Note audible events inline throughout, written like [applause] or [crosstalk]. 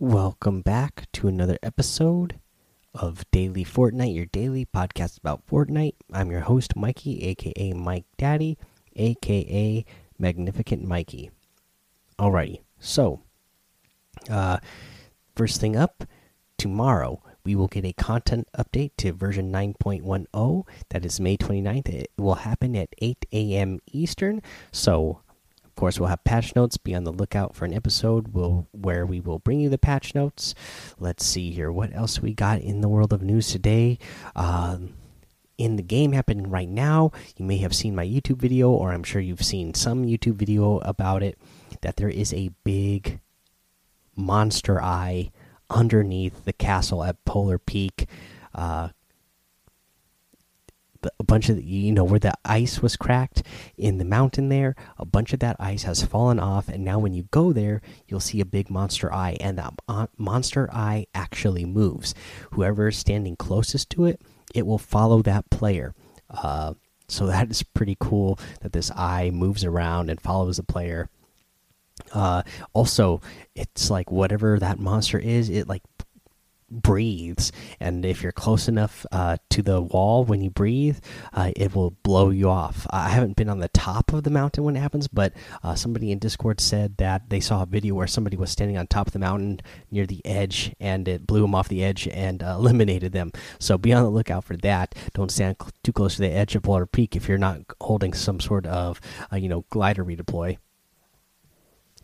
welcome back to another episode of Daily Fortnite, your daily podcast about Fortnite. I'm your host, Mikey, aka Mike Daddy, aka Magnificent Mikey. Alrighty, so, uh, first thing up, tomorrow we will get a content update to version 9.10. That is May 29th. It will happen at 8 a.m. Eastern. So, course, we'll have patch notes. Be on the lookout for an episode will, where we will bring you the patch notes. Let's see here. What else we got in the world of news today? Um, in the game happening right now, you may have seen my YouTube video, or I'm sure you've seen some YouTube video about it, that there is a big monster eye underneath the castle at Polar Peak. Uh, a bunch of you know where the ice was cracked in the mountain there a bunch of that ice has fallen off and now when you go there you'll see a big monster eye and that monster eye actually moves. Whoever is standing closest to it it will follow that player. Uh, so that is pretty cool that this eye moves around and follows the player. Uh, also, it's like whatever that monster is, it like breathes, and if you're close enough uh, to the wall when you breathe, uh, it will blow you off. I haven't been on the top of the mountain when it happens, but uh, somebody in Discord said that they saw a video where somebody was standing on top of the mountain near the edge, and it blew them off the edge and uh, eliminated them. So be on the lookout for that. Don't stand too close to the edge of Polar Peak if you're not holding some sort of uh, you know glider redeploy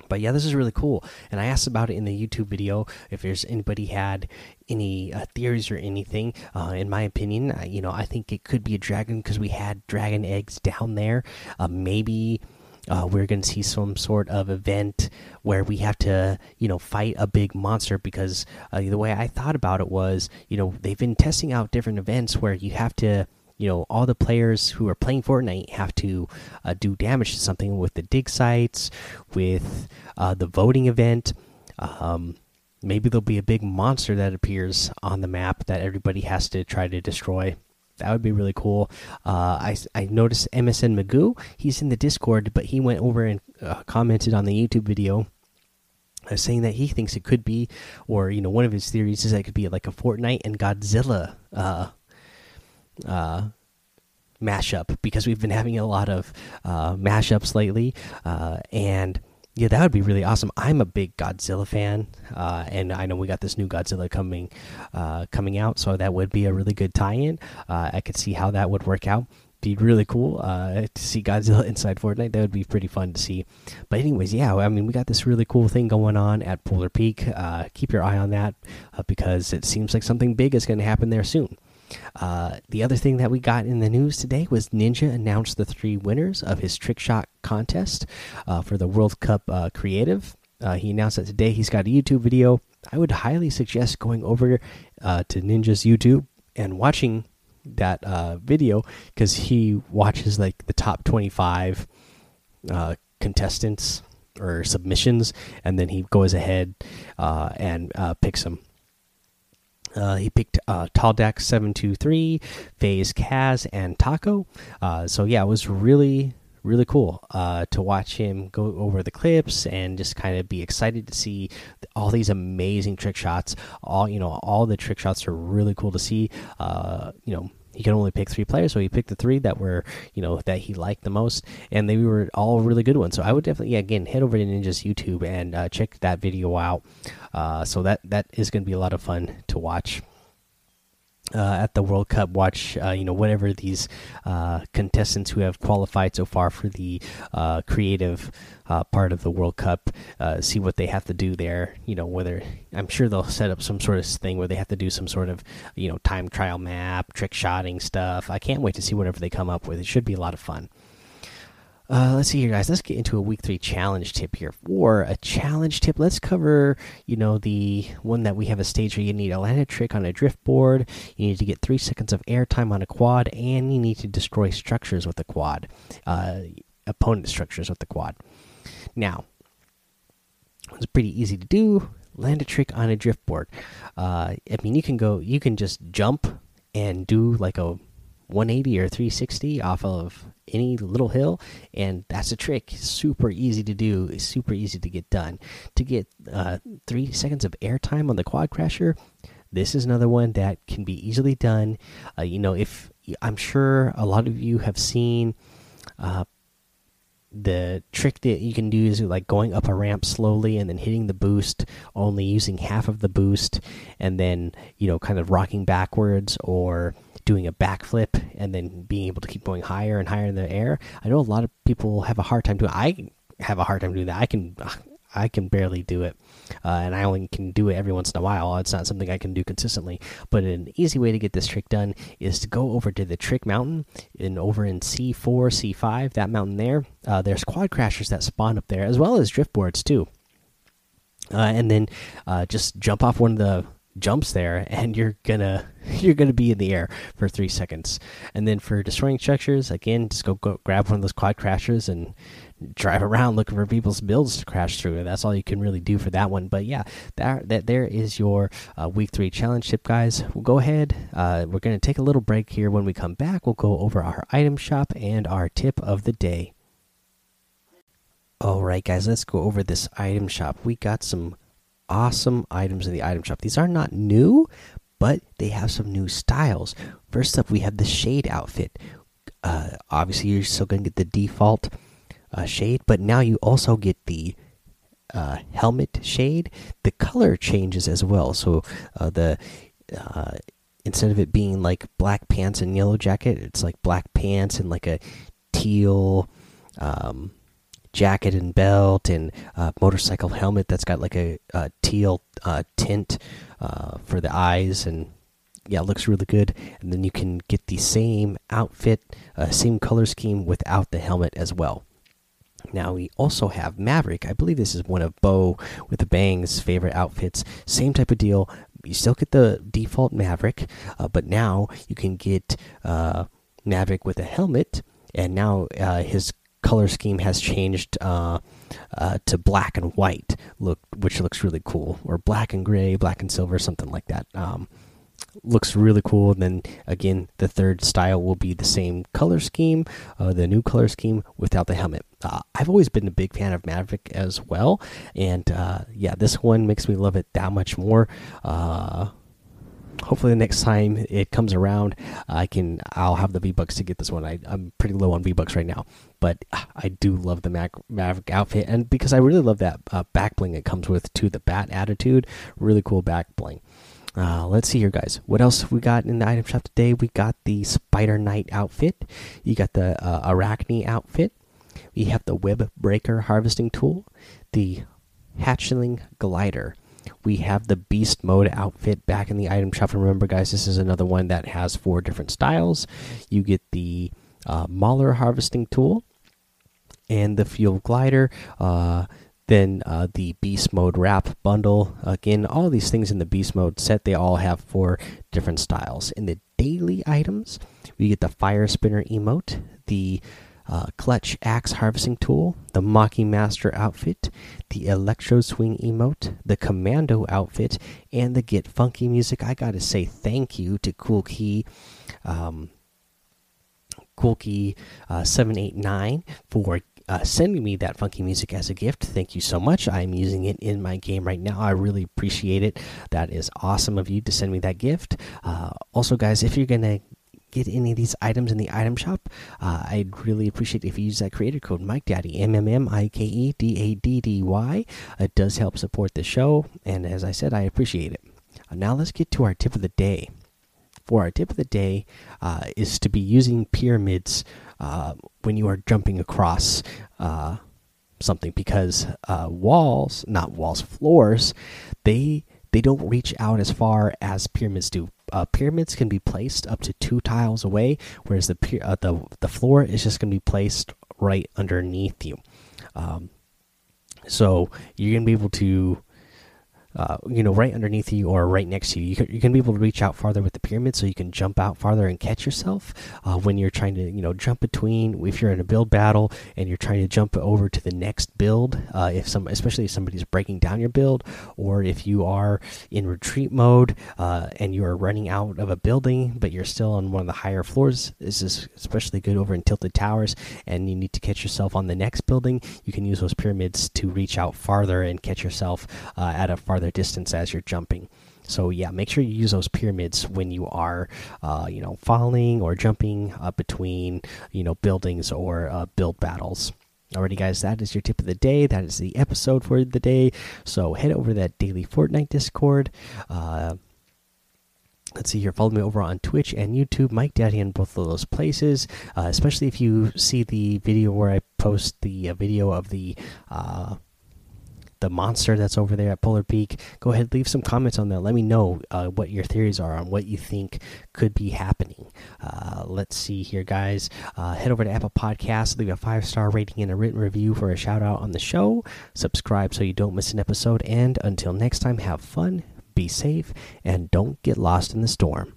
but yeah this is really cool. And i asked about it in the youtube video if there's anybody had any uh, theories or anything. Uh, in my opinion uh, you know i think it could be a dragon because we had dragon eggs down there. Uh, maybe uh, we're going to see some sort of event where we have to, you know, fight a big monster because uh, the way I thought about it was, you know, they've been testing out different events where you have to you know all the players who are playing Fortnite have to uh, do damage to something with the dig sites, with uh, the voting event. Um, maybe there'll be a big monster that appears on the map that everybody has to try to destroy. That would be really cool. Uh, I I noticed MSN Magoo. He's in the Discord, but he went over and uh, commented on the YouTube video uh, saying that he thinks it could be, or you know, one of his theories is that it could be like a Fortnite and Godzilla uh, uh, mashup because we've been having a lot of uh, mashups lately, uh, and yeah, that would be really awesome. I'm a big Godzilla fan, uh, and I know we got this new Godzilla coming uh, coming out, so that would be a really good tie-in. Uh, I could see how that would work out. Be really cool uh, to see Godzilla [laughs] inside Fortnite. That would be pretty fun to see. But anyways, yeah, I mean we got this really cool thing going on at Polar Peak. Uh, keep your eye on that uh, because it seems like something big is going to happen there soon. Uh, the other thing that we got in the news today was Ninja announced the three winners of his trick shot contest uh, for the World Cup uh, Creative. Uh, he announced that today he's got a YouTube video. I would highly suggest going over uh, to Ninja's YouTube and watching that video because he watches like the top 25 contestants or submissions, and then he goes ahead and picks them uh, he picked uh, Deck 723, FaZe Kaz, and Taco. Uh, so, yeah, it was really, really cool uh, to watch him go over the clips and just kind of be excited to see all these amazing trick shots. All, you know, all the trick shots are really cool to see. Uh, you know, he could only pick three players, so he picked the three that were, you know, that he liked the most, and they were all really good ones. So I would definitely, yeah, again, head over to Ninja's YouTube and uh, check that video out. Uh, so that that is going to be a lot of fun to watch uh, at the World Cup. Watch, uh, you know, whatever these uh, contestants who have qualified so far for the uh, creative uh, part of the World Cup, uh, see what they have to do there. You know, whether I'm sure they'll set up some sort of thing where they have to do some sort of, you know, time trial map, trick shotting stuff. I can't wait to see whatever they come up with. It should be a lot of fun. Uh, let's see here, guys. Let's get into a week three challenge tip here. For a challenge tip, let's cover, you know, the one that we have a stage where you need a landed trick on a drift board, you need to get three seconds of airtime on a quad, and you need to destroy structures with the quad, uh, opponent structures with the quad. Now, it's pretty easy to do. Land a trick on a drift board. Uh, I mean, you can go, you can just jump and do like a 180 or 360 off of any little hill, and that's a trick. Super easy to do. Super easy to get done. To get uh, three seconds of airtime on the quad crasher, this is another one that can be easily done. Uh, you know, if I'm sure a lot of you have seen uh, the trick that you can do is like going up a ramp slowly and then hitting the boost, only using half of the boost, and then you know, kind of rocking backwards or doing a backflip and then being able to keep going higher and higher in the air. I know a lot of people have a hard time doing. I have a hard time doing that. I can, I can barely do it, uh, and I only can do it every once in a while. It's not something I can do consistently. But an easy way to get this trick done is to go over to the Trick Mountain and over in C4, C5, that mountain there. Uh, there's quad crashers that spawn up there, as well as drift boards too. Uh, and then uh, just jump off one of the jumps there and you're gonna [laughs] you're gonna be in the air for three seconds and then for destroying structures again just go, go grab one of those quad crashers and drive around looking for people's builds to crash through that's all you can really do for that one but yeah that, that there is your uh, week three challenge tip guys we'll go ahead uh, we're gonna take a little break here when we come back we'll go over our item shop and our tip of the day all right guys let's go over this item shop we got some awesome items in the item shop. These are not new, but they have some new styles. First up, we have the shade outfit. Uh, obviously, you're still going to get the default uh, shade, but now you also get the uh, helmet shade. The color changes as well. So uh, the uh, instead of it being like black pants and yellow jacket, it's like black pants and like a teal. Um, jacket and belt and uh, motorcycle helmet that's got like a, a teal uh, tint for the eyes and yeah it looks really good and then you can get the same outfit uh, same color scheme without the helmet as well now we also have maverick. I believe this is one of bo with the bangs favorite outfits. Same type of deal. You still get the default maverick uh, but now you can get uh, maverick with a helmet and now his color scheme has changed uh, uh, to black and white look, which looks really cool, or black and gray, black and silver, something like that. Um, looks really cool. And then again, the third style will be the same color scheme, uh, the new color scheme without the helmet. Uh, I've always been a big fan of Maverick as well, and uh, yeah, this one makes me love it that much more. Uh, hopefully the next time it comes around i can i'll have the v bucks to get this one I, am pretty low on v bucks right now but i do love the Mac, maverick outfit and because i really love that uh, back bling it comes with to the bat attitude really cool back bling uh, let's see here guys what else we got in the item shop today we got the spider knight outfit you got the uh, arachne outfit we have the web breaker harvesting tool the hatchling glider we have the beast mode outfit back in the item shop. And remember, guys, this is another one that has four different styles. You get the uh, Mauler harvesting tool and the fuel glider. Uh, then uh, the beast mode wrap bundle. Again, all these things in the beast mode set, they all have four different styles. In the daily items, we get the fire spinner emote, the uh, clutch axe harvesting tool, the Mogul Master outfit, the Electro Swing emote, the Commando outfit, and the Get Funky music. I gotta say thank you to Cool Key, um, Cool Key uh, for uh, sending me that funky music as a gift. Thank you so much. I'm using it in my game right now. I really appreciate it. That is awesome of you to send me that gift. Uh, also, guys, if you're gonna get any of these items in the item shop, uh, I'd really appreciate if you use that creator code Mike Daddy M M M I K E D A D D Y. It does help support the show, and as I said, I appreciate it. Uh, now let's get to our tip of the day. For our tip of the day uh, is to be using pyramids uh, when you are jumping across uh, something because uh, walls, not walls, floors, they they don't reach out as far as pyramids do uh, pyramids can be placed up to two tiles away, whereas the uh, the the floor is just going to be placed right underneath you. Um, so you're going to be able to uh, you know, right underneath you or right next to you. You can, be able to reach out farther with the pyramid, so you can jump out farther and catch yourself uh, when you're trying to, you know, jump between. If you're in a build battle and you're trying to jump over to the next build, uh, if some, especially if somebody's breaking down your build, or if you are in retreat mode uh, and you are running out of a building, but you're still on one of the higher floors, this is especially good over in tilted towers, and you need to catch yourself on the next building. You can use those pyramids to reach out farther and catch yourself uh, at a farther distance as you're jumping. So yeah, make sure you use those pyramids when you are, uh, you know, falling or jumping uh, between, you know, buildings or uh, build battles. Alrighty, guys, that is your tip of the day. That is the episode for the day. So head over to that daily Fortnite Discord. Uh, let's see here follow me over on twitch and youtube mike daddy in both of those places uh, especially if you see the video where i post the uh, video of the uh, the monster that's over there at polar peak. Go ahead leave some comments on that. Let me know uh, what your theories are on what you think could be happening. Uh, let's see here guys. Uh, head over to apple podcasts leave a five star rating and a written review for a shout out on the show. Subscribe so you don't miss an episode. And until next time have fun be safe, and don't get lost in the storm.